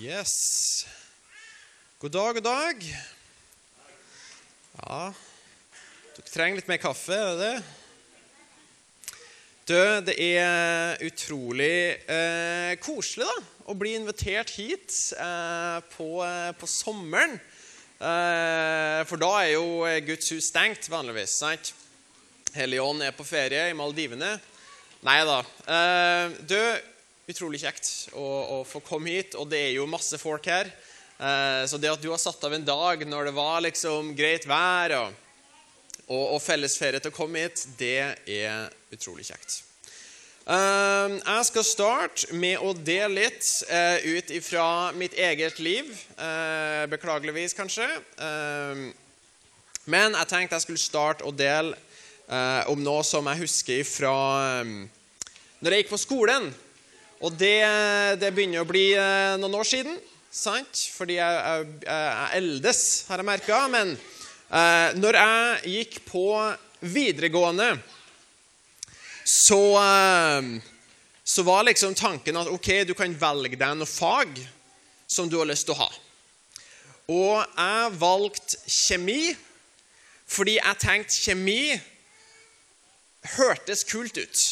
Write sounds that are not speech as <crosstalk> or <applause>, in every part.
Yes. God dag, god dag. Ja Dere trenger litt mer kaffe, er det det? Du, det er utrolig eh, koselig da, å bli invitert hit eh, på, eh, på, sommeren. Eh, for da er jo Guds hus stengt vanligvis. sant? Helligånd er på ferie i Maldivene. Nei da. Eh, du, utrolig kjekt å, å, få komme hit, og det er jo masse folk her. Eh, så det at du har satt av en dag når det var liksom greit vær og og, og fellesferie til å komme hit, det er utrolig kjekt. Uh, jeg skal starte med å dele litt uh, ut ifra mitt eget liv. Beklageligvis, kanskje. Men jeg tenkte jeg skulle starte å dele eh, om noe som jeg husker fra når jeg gikk på skolen. Og det, det begynner å bli noen år siden, sant? fordi jeg, jeg, jeg eldes, har jeg merka. Men Eh, når jeg gikk på videregående, så, eh, så var liksom tanken at ok, du kan velge deg noe fag som du har lyst til å ha. Og jeg valgte kjemi fordi jeg tenkte kjemi hørtes kult ut.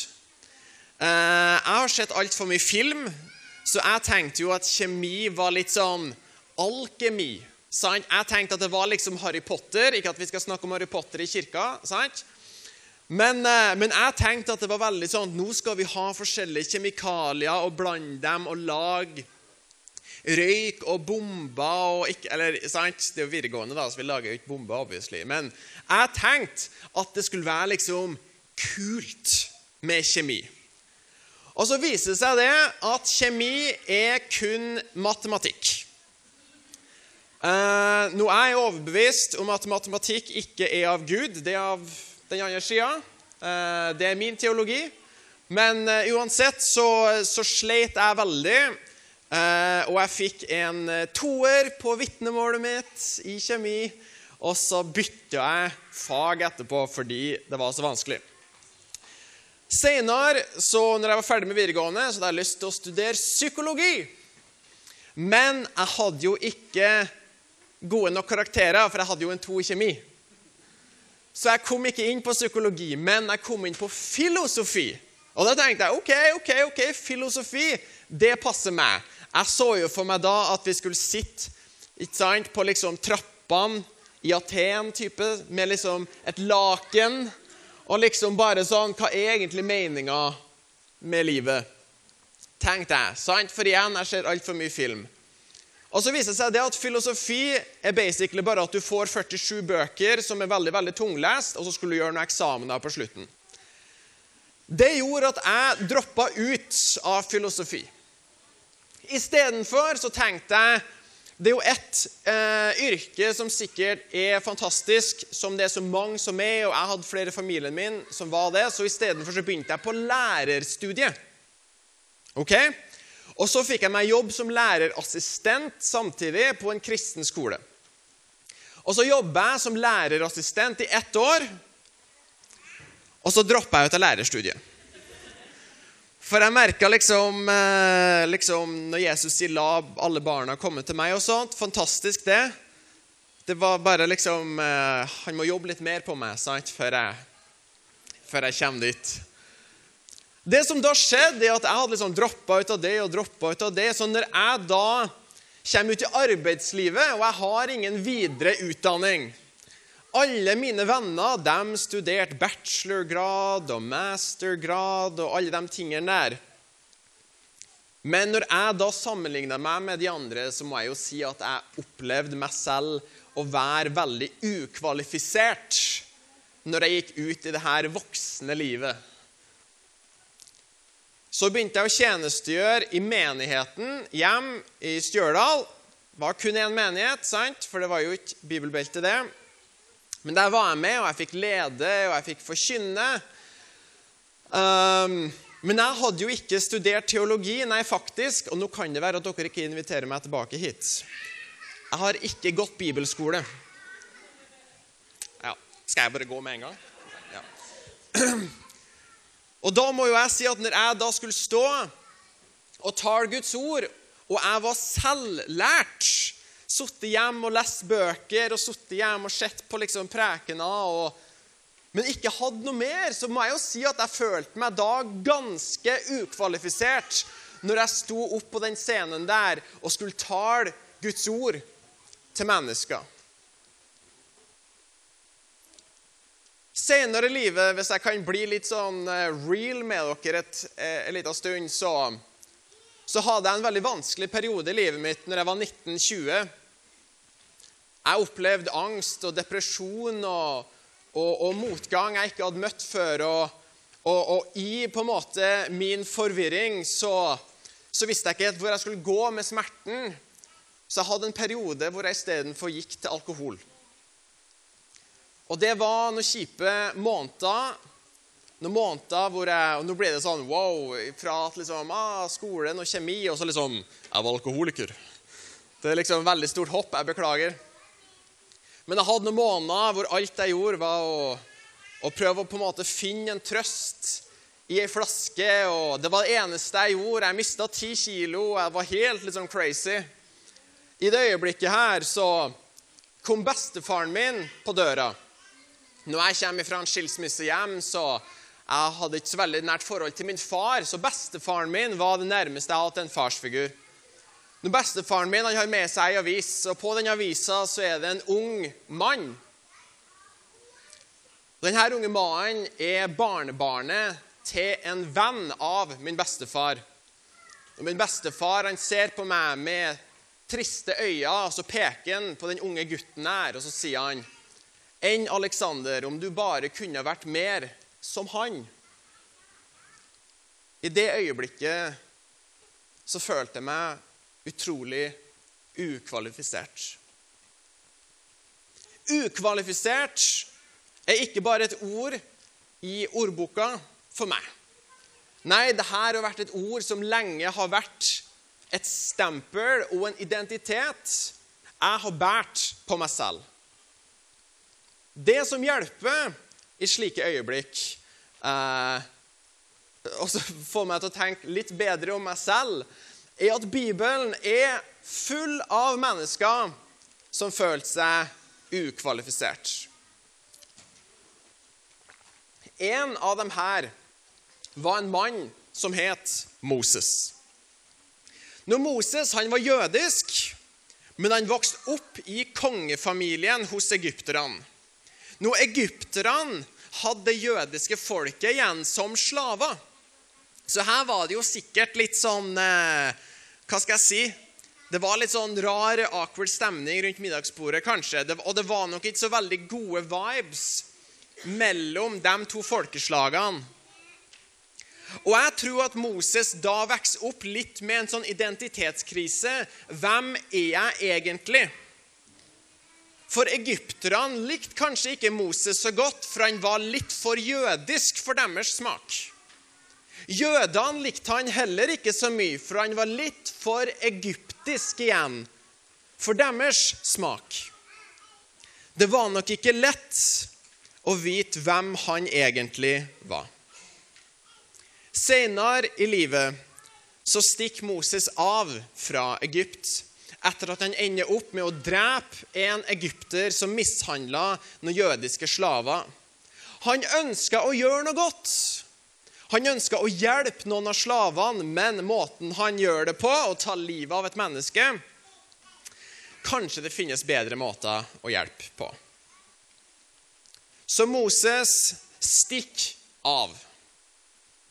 Eh, jeg har sett altfor mye film, så jeg tenkte jo at kjemi var litt sånn alkemi. Sant? Jeg tenkte at det var liksom Harry Potter. Ikke at vi skal snakke om Harry Potter i kirka. sant? Men, eh, men, jeg tenkte at det var veldig sånn nå skal vi ha forskjellige kjemikalier og blande dem og lage røyk og bomber og ikke, Eller sant? Det er jo videregående, da, så vi lager jo ikke bomber, obviously. Men jeg tenkte at det skulle være liksom kult med kjemi. Og så viser det seg det at kjemi er kun matematikk. Eh, nå er jeg overbevist om at matematikk ikke er av Gud. Det er av den andre sida. Eh, det er min teologi. Men eh, uansett så, så, sleit jeg veldig. og jeg fikk en toer på vitnemålet mitt i kjemi. Og så bytta jeg fag etterpå fordi det var så vanskelig. Senere, når jeg var ferdig med videregående, så hadde jeg lyst til å studere psykologi. Men jeg hadde jo ikke gode nok karakterer, for jeg hadde jo en to i kjemi. Så jeg kom ikke inn på psykologi, men jeg kom inn på filosofi. Og da tenkte jeg ok, ok, ok, filosofi, det passer meg. Jeg så jo for meg da at vi skulle sitte sant, på liksom trappene i Aten type, med liksom et laken. Og liksom bare sånn Hva er egentlig meninga med livet? Tenkte jeg. sant? For igjen, jeg ser altfor mye film. Og så viser det seg det at Filosofi er basically bare at du får 47 bøker som er veldig veldig tunglest, og så skulle du gjøre noen eksamener på slutten. Det gjorde at jeg droppa ut av filosofi. Istedenfor så tenkte jeg det er jo ett eh, yrke som sikkert er fantastisk, som det er så mange som er, og jeg hadde flere i familien min som var det, så istedenfor så begynte jeg på lærerstudiet. Ok? Og så fikk jeg meg jobb som lærerassistent samtidig på en kristen skole. Og så jobba jeg som lærerassistent i ett år, og så droppa jeg ut av lærerstudiet. For jeg merka liksom, eh, liksom, Når Jesus sier 'la alle barna komme til meg' og sånt Fantastisk, det. Det var bare liksom eh, Han må jobbe litt mer på meg sant, før jeg, før jeg kommer dit. Det som da skjedde, er at jeg hadde liksom droppa ut av det og droppa ut av det. Så når jeg da kommer ut i arbeidslivet, og jeg har ingen videre utdanning Alle mine venner de studerte bachelorgrad og mastergrad og alle de tingene der. Men når jeg da sammenligna meg med de andre, så må jeg jo si at jeg opplevde meg selv å være veldig ukvalifisert når jeg gikk ut i det her voksne livet. Så begynte jeg å tjenestegjøre i menigheten hjem i Stjørdal. Det var kun én menighet, sant? for det var jo ikke bibelbelte, det. Men der var jeg med, og jeg fikk lede, og jeg fikk forkynne. Um, men jeg hadde jo ikke studert teologi, nei, faktisk. Og nå kan det være at dere ikke inviterer meg tilbake hit. Jeg har ikke gått bibelskole. Ja, Skal jeg bare gå med en gang? Ja. <clears throat> Og da må jo jeg si at når jeg da skulle stå og tale Guds ord Og jeg var selvlært. Sittet hjemme og lest bøker og sittet hjemme og sett på liksom prekener. og men ikke hadde noe mer, så må jeg jo si at jeg følte meg da ganske ukvalifisert når jeg sto opp på den scenen der og skulle tale Guds ord til mennesker. Senere i livet, hvis jeg kan bli litt sånn eh, real med dere et, eh, en liten stund, så, så hadde jeg en veldig vanskelig periode i livet mitt når jeg var 1920. Jeg opplevde angst og depresjon og, og, og motgang jeg ikke hadde møtt før. Og, og, i på en måte min forvirring så, så visste jeg ikke helt hvor jeg skulle gå med smerten. Så jeg hadde en periode hvor jeg istedenfor gikk til alkohol. Og det var noen kjipe måneder. Noen måneder hvor jeg Og nå ble det sånn wow. Fra at liksom, ah, skolen og kjemi, og så liksom Jeg var alkoholiker. Det er liksom veldig stort hopp. Jeg beklager. Men jeg hadde noen måneder hvor alt jeg gjorde, var å, å prøve å på en måte finne en trøst i ei flaske. og Det var det eneste jeg gjorde. Jeg mista ti kilo. Jeg var helt liksom crazy. I det øyeblikket her så kom bestefaren min på døra. Når jeg kommer fra en skilsmissehjem, så jeg hadde ikke så veldig nært forhold til min far, så bestefaren min var det nærmeste jeg til en farsfigur. Når Bestefaren min har med seg ei avis, og på den avisa så er det en ung mann. Denne unge mannen er barnebarnet til en venn av min bestefar. Og Min bestefar han ser på meg med triste øyne, og så peker han på den unge gutten her, og så sier han enn Alexander om du bare kunne vært mer som han. I det øyeblikket så følte jeg meg utrolig ukvalifisert. Ukvalifisert er ikke bare et ord i ordboka for meg. Nei, dette har vært et ord som lenge har vært et stempel og en identitet jeg har båret på meg selv. Det som hjelper i slike øyeblikk, eh, og så får meg til å tenke litt bedre om meg selv, er at Bibelen er full av mennesker som følte seg ukvalifisert. En av dem her var en mann som het Moses. Når Moses han var jødisk, men han vokste opp i kongefamilien hos egypterne. Nå, egypterne hadde det jødiske folket igjen som slaver. Så her var det jo sikkert litt sånn eh, Hva skal jeg si? Det var litt sånn rar, awkward stemning rundt middagsbordet, kanskje. Og det var nok ikke så veldig gode vibes mellom de to folkeslagene. Og jeg tror at Moses da vokser opp litt med en sånn identitetskrise. Hvem er jeg egentlig? For egypterne likte kanskje ikke Moses så godt, for han var litt for jødisk for deres smak. Jødene likte han heller ikke så mye, for han var litt for egyptisk igjen for deres smak. Det var nok ikke lett å vite hvem han egentlig var. Senere i livet så stikker Moses av fra Egypt etter at han ender opp med å drepe en egypter som mishandla noen jødiske slaver. Han ønska å gjøre noe godt. Han ønska å hjelpe noen av slavene, men måten han gjør det på, å ta livet av et menneske Kanskje det finnes bedre måter å hjelpe på. Så Moses stikker av.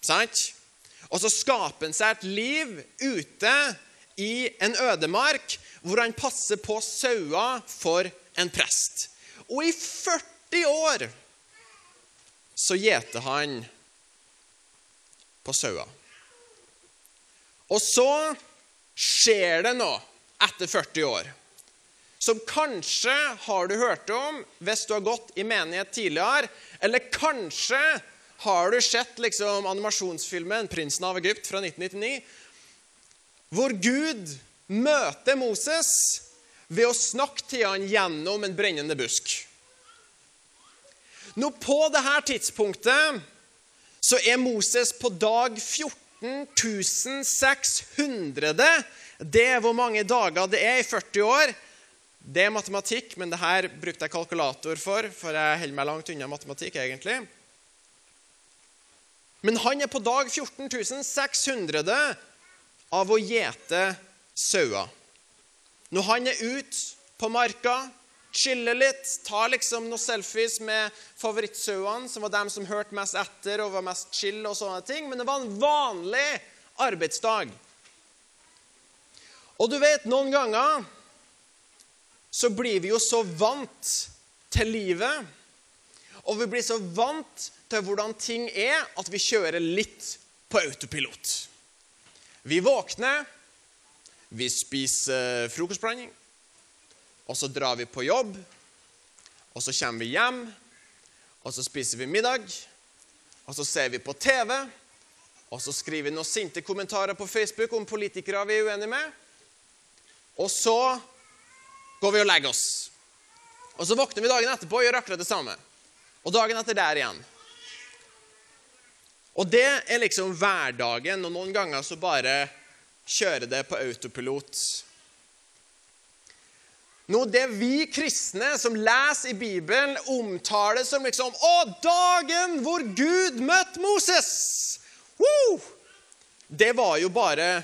Sant? Og så skaper han seg et liv ute i en ødemark hvor han passer på sauer for en prest. Og i 40 år så gjeter han på sauer. Og så skjer det noe etter 40 år som kanskje har du hørt om hvis du har gått i menighet tidligere, eller kanskje har du sett liksom animasjonsfilmen 'Prinsen av Egypt' fra 1999 hvor Gud møter Moses ved å snakke til han gjennom en brennende busk. Nå På dette tidspunktet så er Moses på dag 14 600 Det er hvor mange dager det er i 40 år. Det er matematikk, men det her brukte jeg kalkulator for, for jeg holder meg langt unna matematikk, egentlig. Men han er på dag 14 600 av å gjete sauer. Når han er ute på marka, chiller litt, tar liksom noen selfies med favorittsauene, som var dem som hørte mest etter og var mest chill og sånne ting, men det var en vanlig arbeidsdag. Og du vet, noen ganger så blir vi jo så vant til livet, og vi blir så vant til hvordan ting er, at vi kjører litt på autopilot. Vi våkner, vi spiser frokostblanding, og så drar vi på jobb, og så kommer vi hjem, og så spiser vi middag, og så ser vi på TV, og så skriver vi noen sinte kommentarer på Facebook om politikere vi er uenige med, og så går vi og legger oss. Og så våkner vi dagen etterpå og gjør akkurat det samme. Og dagen etter der igjen. Og det er liksom hverdagen, og noen ganger så bare kjører det på autopilot. Nå, Det vi kristne som leser i Bibelen, omtaler som liksom Å, dagen hvor Gud møtte Moses! Woo! Det var jo bare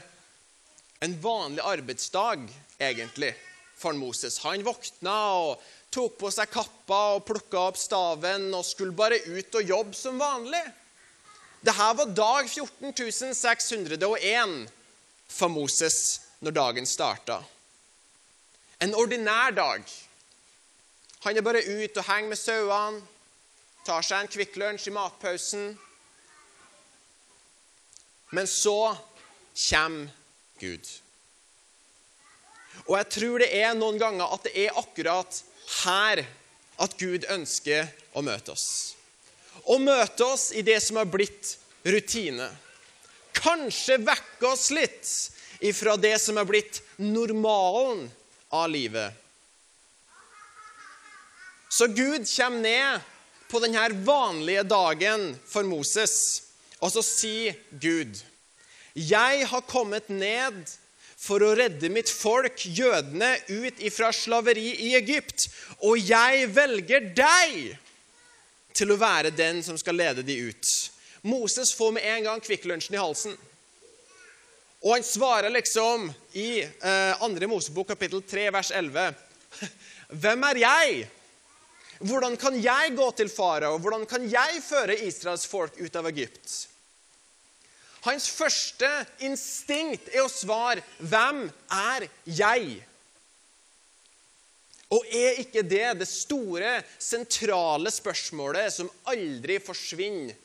en vanlig arbeidsdag, egentlig, for Moses. Han våkna og tok på seg kappa og plukka opp staven og skulle bare ut og jobbe som vanlig. Dette var dag 14601 for Moses når dagen starta. En ordinær dag. Han er bare ute og henger med sauene, tar seg en Kvikk Lunsj i matpausen. Men så kommer Gud. Og jeg tror det er noen ganger at det er akkurat her at Gud ønsker å møte oss. Å møte oss i det som har blitt rutine. Kanskje vekke oss litt ifra det som har blitt normalen av livet. Så Gud kommer ned på denne vanlige dagen for Moses, og så sier Gud, 'Jeg har kommet ned for å redde mitt folk, jødene, ut ifra slaveri i Egypt.' 'Og jeg velger deg til å være den som skal lede de ut.' Moses får med en gang Kvikk Lunsjen i halsen. Og han svarer liksom i eh, 2. Mosebok kapittel 3 vers 11 <laughs> Hvem er jeg? Hvordan kan jeg gå til farao? Hvordan kan jeg føre Israels folk ut av Egypt? Hans første instinkt er å svare 'Hvem er jeg?' Og er ikke det det store, sentrale spørsmålet som aldri forsvinner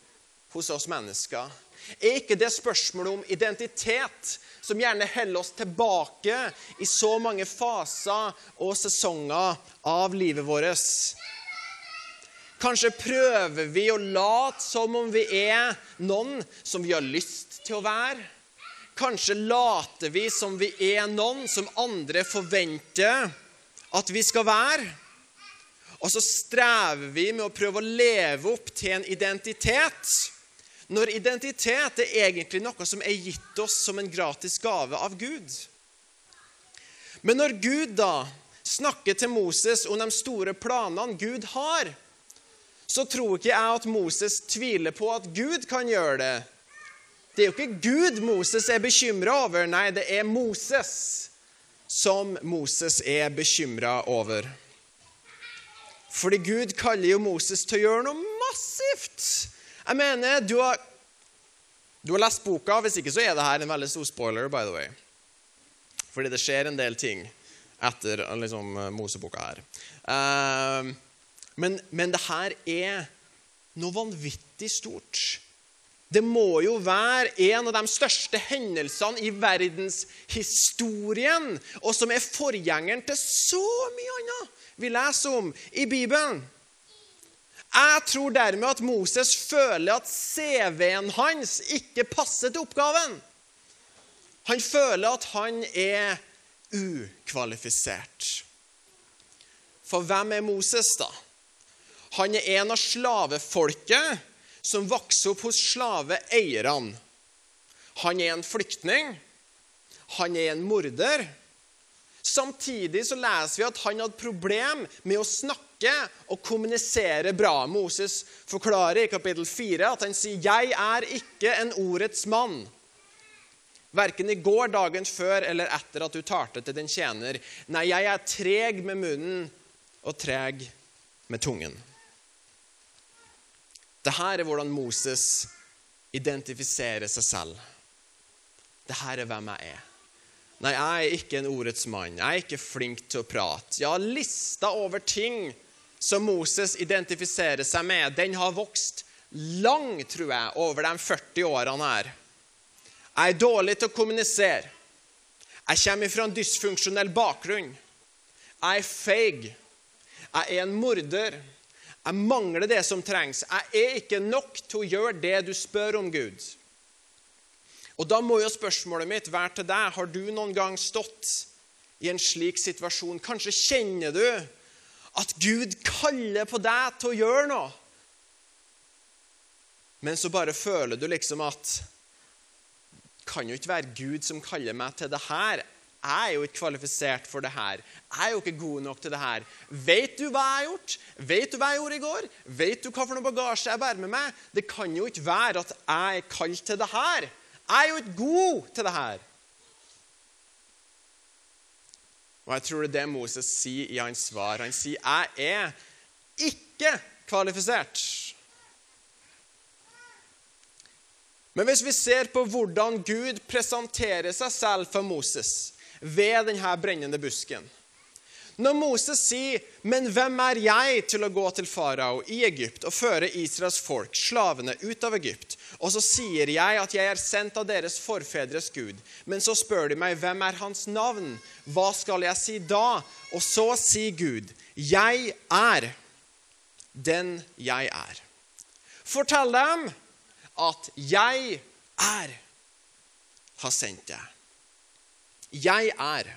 hos oss mennesker? Er ikke det spørsmålet om identitet som gjerne holder oss tilbake i så mange faser og sesonger av livet vårt? Kanskje prøver vi å late som om vi er noen som vi har lyst til å være. Kanskje later vi som vi er noen som andre forventer at vi skal være. Og så strever vi med å prøve å leve opp til en identitet når identitet er egentlig noe som er gitt oss som en gratis gave av Gud. Men når Gud da snakker til Moses om de store planene Gud har, så tror ikke jeg at Moses tviler på at Gud kan gjøre det. Det er jo ikke Gud Moses er bekymra over, nei, det er Moses som Moses er bekymra over. Fordi Gud kaller jo Moses til å gjøre noe massivt. Jeg mener, du har, du har lest boka. Hvis ikke så er det her en veldig stor spoiler, by the way. Fordi det skjer en del ting etter liksom, Moseboka her. Uh, men, men det her er noe vanvittig stort. Det må jo være en av de største hendelsene i verdenshistorien, og som er forgjengeren til så mye annet vi leser om i Bibelen. Jeg tror dermed at Moses føler at CV-en hans ikke passer til oppgaven. Han føler at han er ukvalifisert. For hvem er Moses, da? Han er en av slavefolket som vokser opp hos slaveeierne. Han er en flyktning. Han er en morder. Samtidig så leser vi at han hadde problem med å snakke og kommunisere bra. Moses forklarer i kapittel 4 at han sier 'Jeg er ikke en ordets mann'. Verken i går, dagen før eller etter at du talte til din tjener. Nei, jeg er treg med munnen og treg med tungen. Dette er hvordan Moses identifiserer seg selv. Dette er hvem jeg er. Nei, jeg er ikke en ordets mann. Jeg er ikke flink til å prate. Ja, lista over ting som Moses identifiserer seg med, den har vokst lang, tror jeg, over de 40 årene her. Jeg er dårlig til å kommunisere. Jeg kommer fra en dysfunksjonell bakgrunn. Jeg er feig. Jeg er en morder. Jeg mangler det som trengs. Jeg er ikke nok til å gjøre det du spør om, Gud. Og Da må jo spørsmålet mitt være til deg Har du noen gang stått i en slik situasjon? Kanskje kjenner du at Gud kaller på deg til å gjøre noe, men så bare føler du liksom at kan jo ikke være Gud som kaller meg til det her. Jeg er jo ikke kvalifisert for det her. Jeg er jo ikke god nok til det her. Vet du hva jeg har gjort? Vet du hva jeg gjorde i går? Vet du hva for noe bagasje jeg bærer med meg? Det kan jo ikke være at jeg er kalt til det her. Jeg er jo ikke god til det her. Og jeg tror det er det Moses sier i hans svar. Han sier, 'Jeg er ikke kvalifisert'. Men hvis vi ser på hvordan Gud presenterer seg selv for Moses ved denne brennende busken Når Moses sier, 'Men hvem er jeg til å gå til farao i Egypt og føre Israels folk, slavene, ut av Egypt?' Og så sier jeg at jeg er sendt av deres forfedres Gud. Men så spør de meg, 'Hvem er hans navn?' Hva skal jeg si da? Og så sier Gud, 'Jeg er den jeg er'. Fortell dem at 'jeg er' har sendt deg. Jeg er.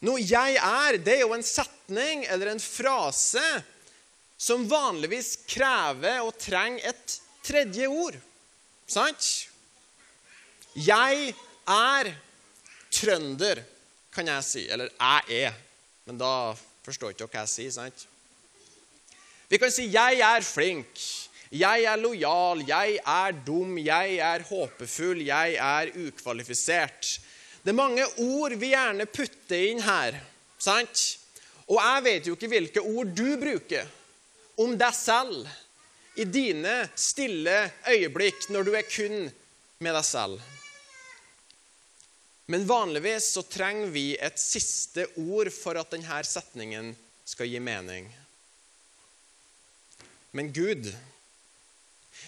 Noe 'jeg er' det er jo en setning eller en frase som vanligvis krever og trenger et tredje ord. Sant? Jeg er trønder, kan jeg si. Eller jeg er. Men da forstår ikke hva jeg sier, sant? Vi kan si 'jeg er flink'. Jeg er lojal, jeg er dum, jeg er håpefull, jeg er ukvalifisert. Det er mange ord vi gjerne putter inn her. sant? Og jeg vet jo ikke hvilke ord du bruker om deg selv i dine stille øyeblikk når du er kun med deg selv. Men vanligvis så trenger vi et siste ord for at denne setningen skal gi mening. Men Gud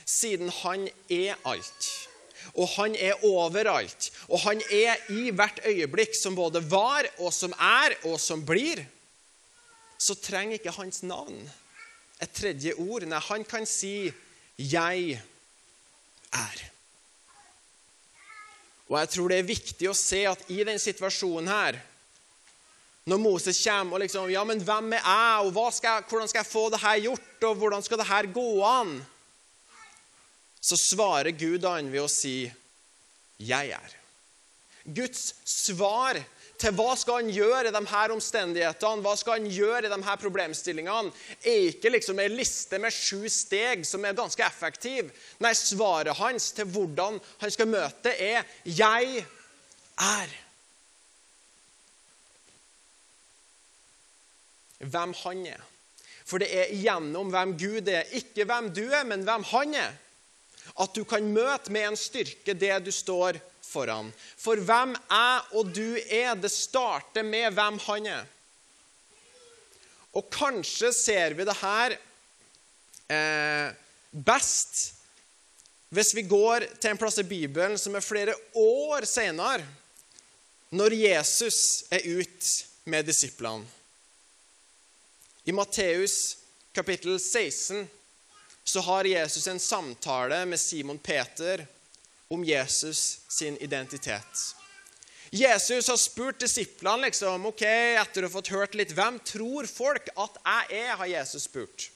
siden han er alt. Og han er overalt. Og han er i hvert øyeblikk som både var, og som er, og som blir. Så trenger ikke hans navn et tredje ord. Nei, han kan si 'Jeg er'. Og jeg tror det er viktig å se at i den situasjonen her Når Moses kommer og liksom 'Ja, men hvem er jeg, og skal jeg, hvordan skal jeg få det her gjort, og hvordan skal det her gå an?' Så svarer Gud han ved å si 'Jeg er'. Guds svar til hva skal han gjøre i de her omstendighetene, hva skal han gjøre i de her problemstillingene, er ikke liksom en liste med sju steg som er ganske effektiv. Nei, svaret hans til hvordan han skal møte, er 'Jeg er'. Hvem han er. For det er gjennom hvem Gud er, ikke hvem du er, men hvem han er at du kan møte med en styrke det du står foran. For hvem jeg og du er, det starter med hvem han er. Og kanskje ser vi det her eh, best hvis vi går til en plass i Bibelen som er flere år senere, når Jesus er ute med disiplene. I Matteus kapittel 16 så har Jesus en samtale med Simon Peter om Jesus sin identitet. Jesus har spurt disiplene liksom, ok, etter å ha fått hørt litt hvem tror folk at jeg er, har Jesus spurt.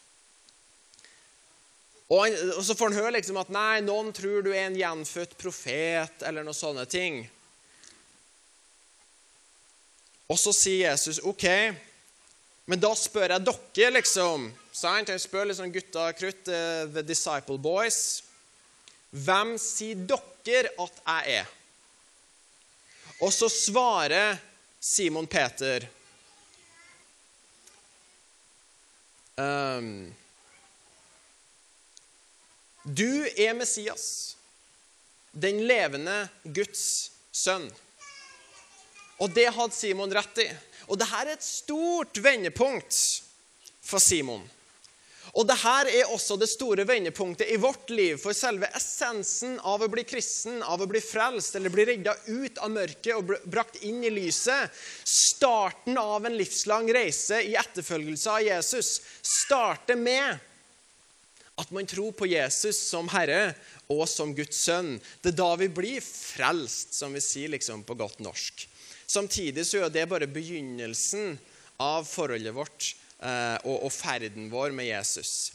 Og, han, og så får han høre liksom at nei, noen tror du er en gjenfødt profet, eller noen sånne ting. Og så sier Jesus OK, men da spør jeg dere, liksom. Sant? Han spør liksom gutta krutt, uh, the disciple boys. Hvem sier dere at jeg er? Og så svarer Simon Peter um, Du er Messias, den levende Guds sønn. Og det hadde Simon rett i. Og dette er et stort vendepunkt for Simon. Og dette er også det store vendepunktet i vårt liv, for selve essensen av å bli kristen, av å bli frelst eller bli redda ut av mørket og brakt inn i lyset, starten av en livslang reise i etterfølgelse av Jesus, starter med at man tror på Jesus som Herre og som Guds sønn. Det er da vi blir frelst, som vi sier liksom på godt norsk. Samtidig så er det bare begynnelsen av forholdet vårt og, og ferden vår med Jesus.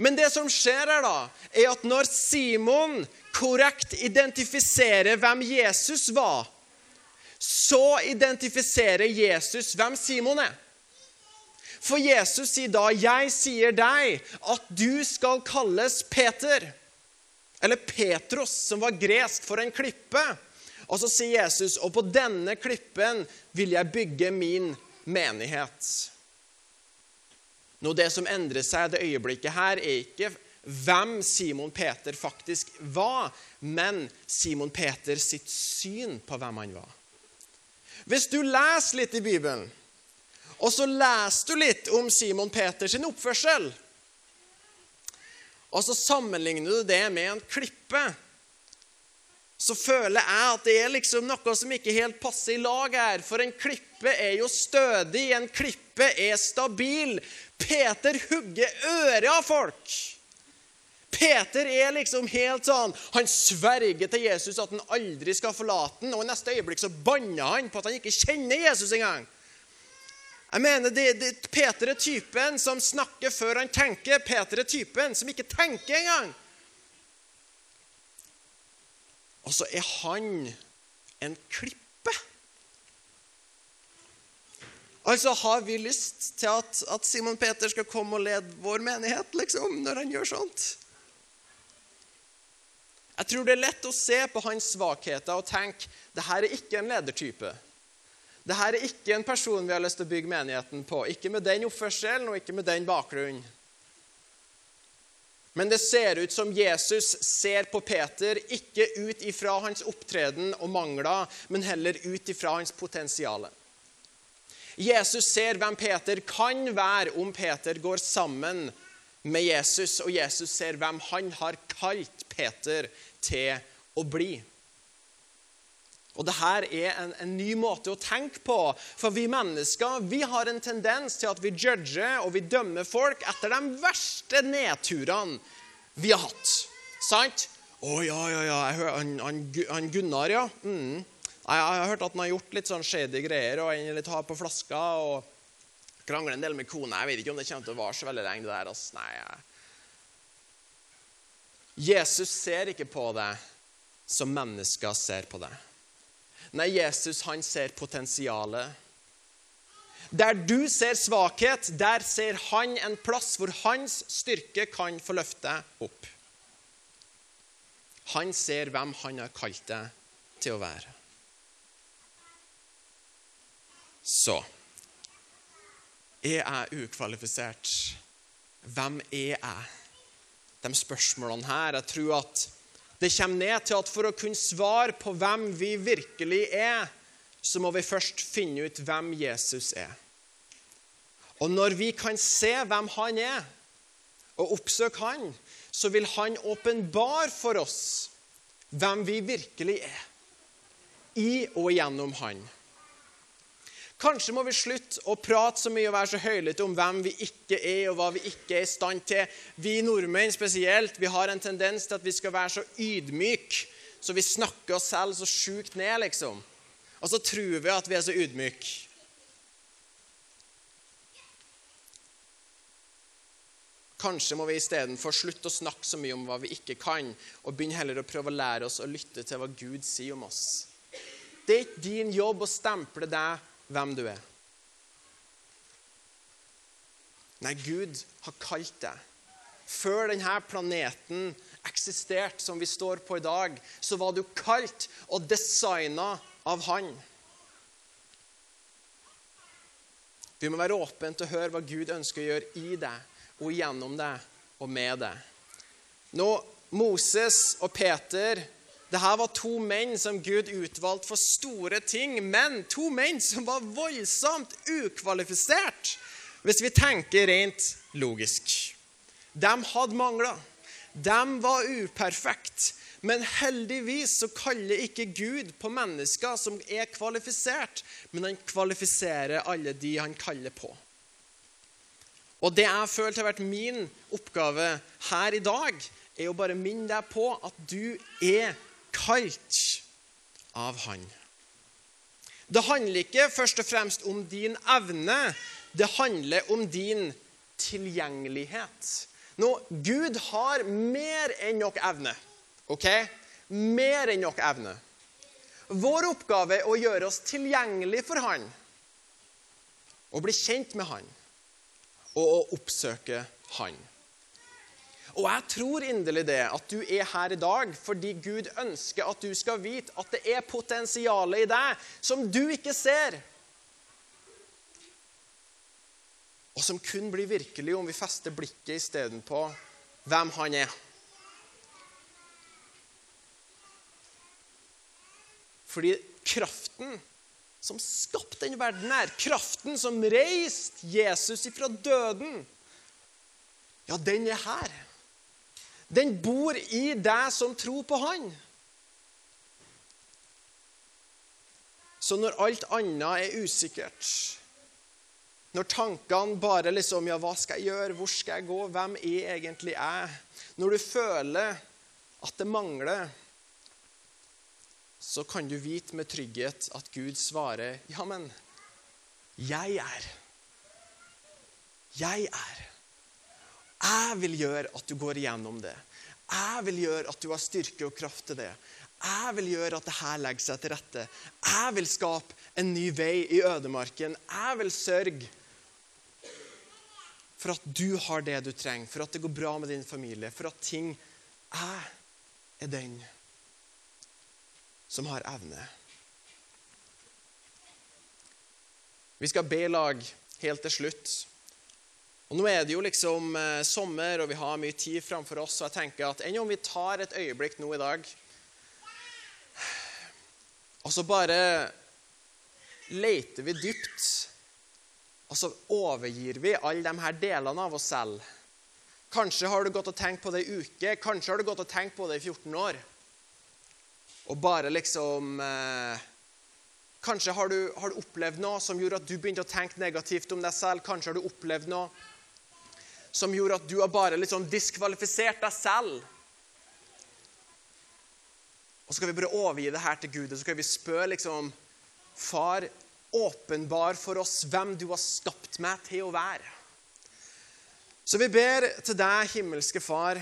Men det som skjer her, da, er at når Simon korrekt identifiserer hvem Jesus var, så identifiserer Jesus hvem Simon er. For Jesus sier da, 'Jeg sier deg at du skal kalles Peter'. Eller Petros, som var gresk for en klippe. Og så sier Jesus, 'Og på denne klippen vil jeg bygge min menighet'. Nå, Det som endrer seg det øyeblikket her, er ikke hvem Simon Peter faktisk var, men Simon Peter sitt syn på hvem han var. Hvis du leser litt i Bibelen, og så leser du litt om Simon Peters oppførsel, og så sammenligner du det med en klippe så føler jeg at det er liksom noe som ikke helt passer i lag her. For en klippe er jo stødig, en klippe er stabil. Peter hugger øret av folk. Peter er liksom helt sånn Han sverger til Jesus at han aldri skal forlate ham. Og i neste øyeblikk så banner han på at han ikke kjenner Jesus engang. Jeg mener, det, det, Peter er typen som snakker før han tenker. Peter er typen som ikke tenker engang. Og så er han en klippe. Altså, har vi lyst til at, at Simon Peter skal komme og lede vår menighet, liksom, når han gjør sånt? Jeg tror det er lett å se på hans svakheter og tenke det her er ikke en ledertype. Det her er ikke en person vi har lyst til å bygge menigheten på. Ikke med den oppførselen og ikke med den bakgrunnen. Men det ser ut som Jesus ser på Peter ikke ut ifra hans opptreden og mangler, men heller ut ifra hans potensial. Jesus ser hvem Peter kan være om Peter går sammen med Jesus, og Jesus ser hvem han har kalt Peter til å bli. Og Dette er en, en, ny måte å tenke på. For vi mennesker vi har en tendens til at vi judger og vi dømmer folk etter de verste nedturene vi har hatt. Sant? Å, oh, ja, ja, ja. Han, han, han, Gunnar, ja. Mm. Jeg har hørt at han har gjort litt sånn shady greier og er litt har på flaska og krangler en del med kona. Jeg vet ikke om det kommer til å vare så veldig lenge. det der. Altså. Nei. Jesus ser ikke på det som mennesker ser på det. Nei, Jesus han ser potensialet. Der du ser svakhet, der ser han en plass hvor hans styrke kan få løfte opp. Han ser hvem han har kalt deg til å være. Så Er jeg ukvalifisert? Hvem er jeg? De spørsmålene her Jeg tror at det kommer ned til at for å kunne svare på hvem vi virkelig er, så må vi først finne ut hvem Jesus er. Og når vi kan se hvem han er, og oppsøke han, så vil han åpenbare for oss hvem vi virkelig er, i og gjennom han. Kanskje må vi slutte å prate så mye og være så høylytte om hvem vi ikke er, og hva vi ikke er i stand til. Vi nordmenn spesielt vi har en tendens til at vi skal være så ydmyke, så vi snakker oss selv så sjukt ned, liksom. Og så tror vi at vi er så ydmyke. Kanskje må vi istedenfor slutte å snakke så mye om hva vi ikke kan, og begynne heller å prøve å lære oss å lytte til hva Gud sier om oss. Det er ikke din jobb å stemple deg hvem du er. Nei, Gud har kalt deg. Før denne planeten eksisterte som vi står på i dag, så var du kalt og designa av Han. Vi må være åpne til å høre hva Gud ønsker å gjøre i deg og gjennom deg og med deg. Nå, Moses og Peter dette var to menn som Gud utvalgte for store ting, men to menn som var voldsomt ukvalifisert, hvis vi tenker rent logisk. De hadde mangler. De var uperfekte. Men heldigvis så kaller ikke Gud på mennesker som er kvalifisert, men han kvalifiserer alle de han kaller på. Og det jeg føler har vært min oppgave her i dag, er å bare minne deg på at du er kalt av Han. Det handler ikke først og fremst om din evne, det handler om din tilgjengelighet. Nå, Gud har mer enn nok evne. ok? Mer enn nok evne. Vår oppgave er å gjøre oss tilgjengelig for Han, å bli kjent med Han og å oppsøke Han. Og jeg tror inderlig det, at du er her i dag fordi Gud ønsker at du skal vite at det er potensial i deg som du ikke ser. Og som kun blir virkelig om vi fester blikket istedenpå hvem han er. Fordi kraften som skapte denne verden her, kraften som reiste Jesus ifra døden, ja, den er her. Den bor i deg som tror på Han. Så når alt annet er usikkert, når tankene bare liksom Ja, hva skal jeg gjøre? Hvor skal jeg gå? Hvem er egentlig jeg? Når du føler at det mangler, så kan du vite med trygghet at Gud svarer, 'Ja, men jeg er. Jeg er. Jeg vil gjøre at du går igjennom det. Jeg vil gjøre at du har styrke og kraft til det. Jeg vil gjøre at det her legger seg til rette. Jeg vil skape en ny vei i ødemarken. Jeg vil sørge for at du har det du trenger, for at det går bra med din familie, for at ting Jeg er den som har evne. Vi skal be lag helt til slutt. Og Nå er det jo liksom eh, sommer, og vi har mye tid framfor oss. Og jeg tenker at enn om vi tar et øyeblikk nå i dag Og så bare leter vi dypt, og så overgir vi alle de her delene av oss selv. Kanskje har du gått og tenkt på det i uke, kanskje har du gått og tenkt på det i 14 år og bare liksom eh, Kanskje har du, har du, opplevd noe som gjorde at du begynte å tenke negativt om deg selv. Kanskje har du opplevd noe som gjorde at du har bare liksom diskvalifisert deg selv. Og så skal vi bare overgi det her til Gud, og så skal vi spørre liksom Far, åpenbar for oss hvem du har skapt meg til å være. Så vi ber til deg, himmelske Far.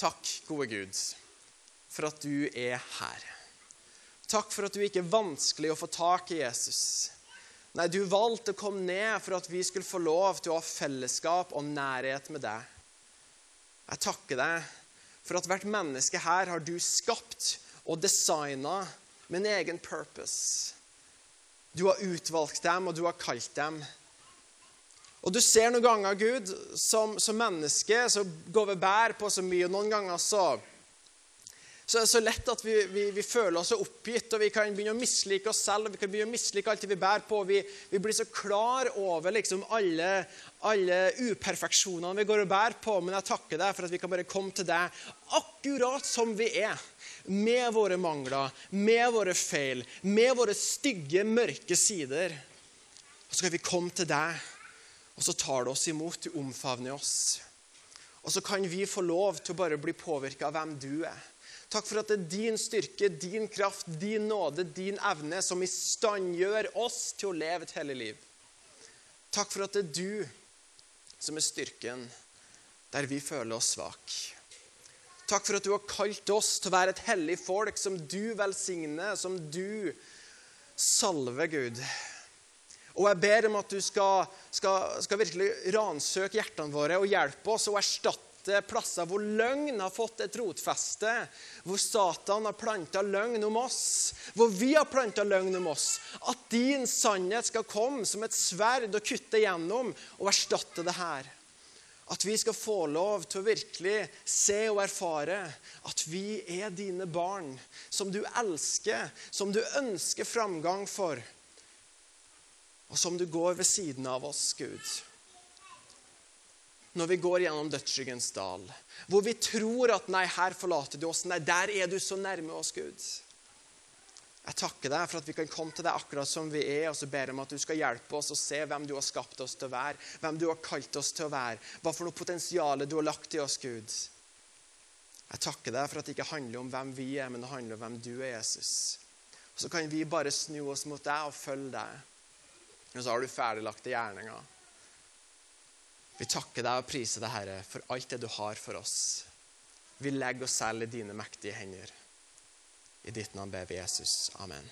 Takk, gode Gud for at du er her. Takk for at du ikke er vanskelig å få tak i Jesus. Nei, du valgte å komme ned for at vi skulle få lov til å ha fellesskap og nærhet med deg. Jeg takker deg for at hvert menneske her har du skapt og designa med en egen purpose. Du har utvalgt dem, og du har kalt dem. Og du ser noen ganger, Gud, som, som menneske så går vi bær på så mye. og Noen ganger så så er det så lett at vi, vi, vi, føler oss oppgitt, og vi kan begynne å mislike oss selv. og Vi kan begynne å mislike alt det vi bærer på. Vi, vi blir så klar over liksom alle, alle uperfeksjonene vi går og bærer på. Men jeg takker deg for at vi kan bare komme til deg akkurat som vi er. Med våre mangler, med våre feil, med våre stygge, mørke sider. Og så kan vi komme til deg, og så tar du oss imot. Du omfavner oss. Og så kan vi få lov til å bare bli påvirka av hvem du er. Takk for at det er din styrke, din kraft, din nåde, din evne som i stand gjør oss til å leve et hellig liv. Takk for at det er du som er styrken der vi føler oss svake. Takk for at du har kalt oss til å være et hellig folk som du velsigner, som du salver, Gud. Og jeg ber om at du skal, skal, skal virkelig ransøke hjertene våre og hjelpe oss å erstatte plasser hvor løgn har fått et rotfeste, hvor Satan har planta løgn om oss, hvor vi har planta løgn om oss. At din sannhet skal komme som et sverd og kutte gjennom og erstatte det her. At vi skal få lov til å virkelig se og erfare at vi er dine barn, som du elsker, som du ønsker framgang for, og som du går ved siden av oss, Gud. Når vi går gjennom dødsskyggens dal, hvor vi tror at 'nei, her forlater du oss', 'nei, der er du så nærme oss', Gud'. Jeg takker deg for at vi kan komme til deg akkurat som vi er, og så ber jeg om at du skal hjelpe oss å se hvem du har skapt oss til å være, hvem du har kalt oss til å være, hva for noe potensial du har lagt i oss, Gud. Jeg takker deg for at det ikke handler om hvem vi er, men det handler om hvem du er, Jesus. Og Så kan vi bare snu oss mot deg og følge deg. Og så har du ferdiglagte gjerninger. Vi takker deg og priser deg, Herre, for alt det du har for oss. Vi legger oss selv i dine mektige hender. I ditt navn ber vi Jesus. Amen.